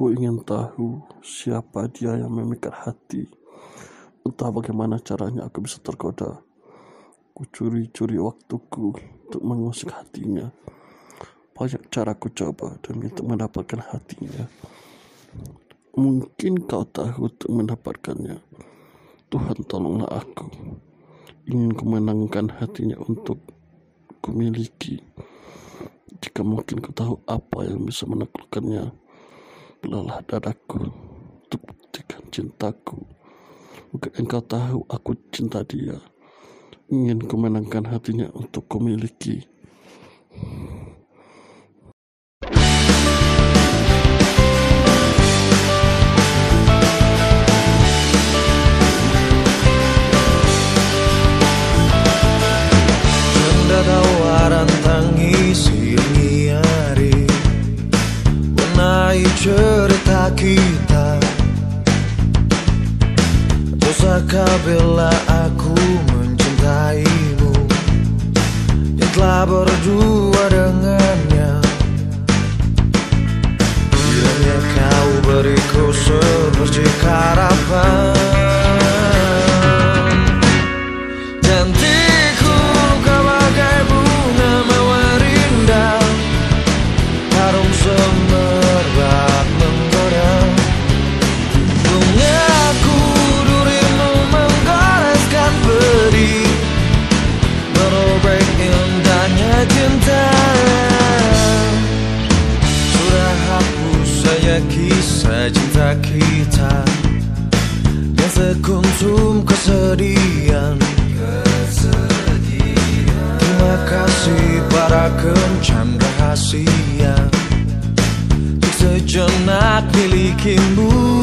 Aku ingin tahu siapa dia yang memikat hati. Entah bagaimana caranya aku bisa tergoda. Ku curi-curi waktuku untuk mengusik hatinya. Banyak cara ku coba demi untuk mendapatkan hatinya. Mungkin kau tahu untuk mendapatkannya. Tuhan tolonglah aku. Ingin ku menangkan hatinya untuk ku miliki. Jika mungkin kau tahu apa yang bisa menaklukkannya, belalah dadaku untuk buktikan cintaku. Mungkin engkau tahu aku cinta dia. Ingin ku menangkan hatinya untuk ku miliki. Menai cerita kita. Dosakah bila aku mencintaimu? Yang telah berdua dengannya. Kiranya kau beriku seperti harapan kita Yang sekuntum kesedihan. Terima kasih para kencan rahasia. Untuk sejenak milikimu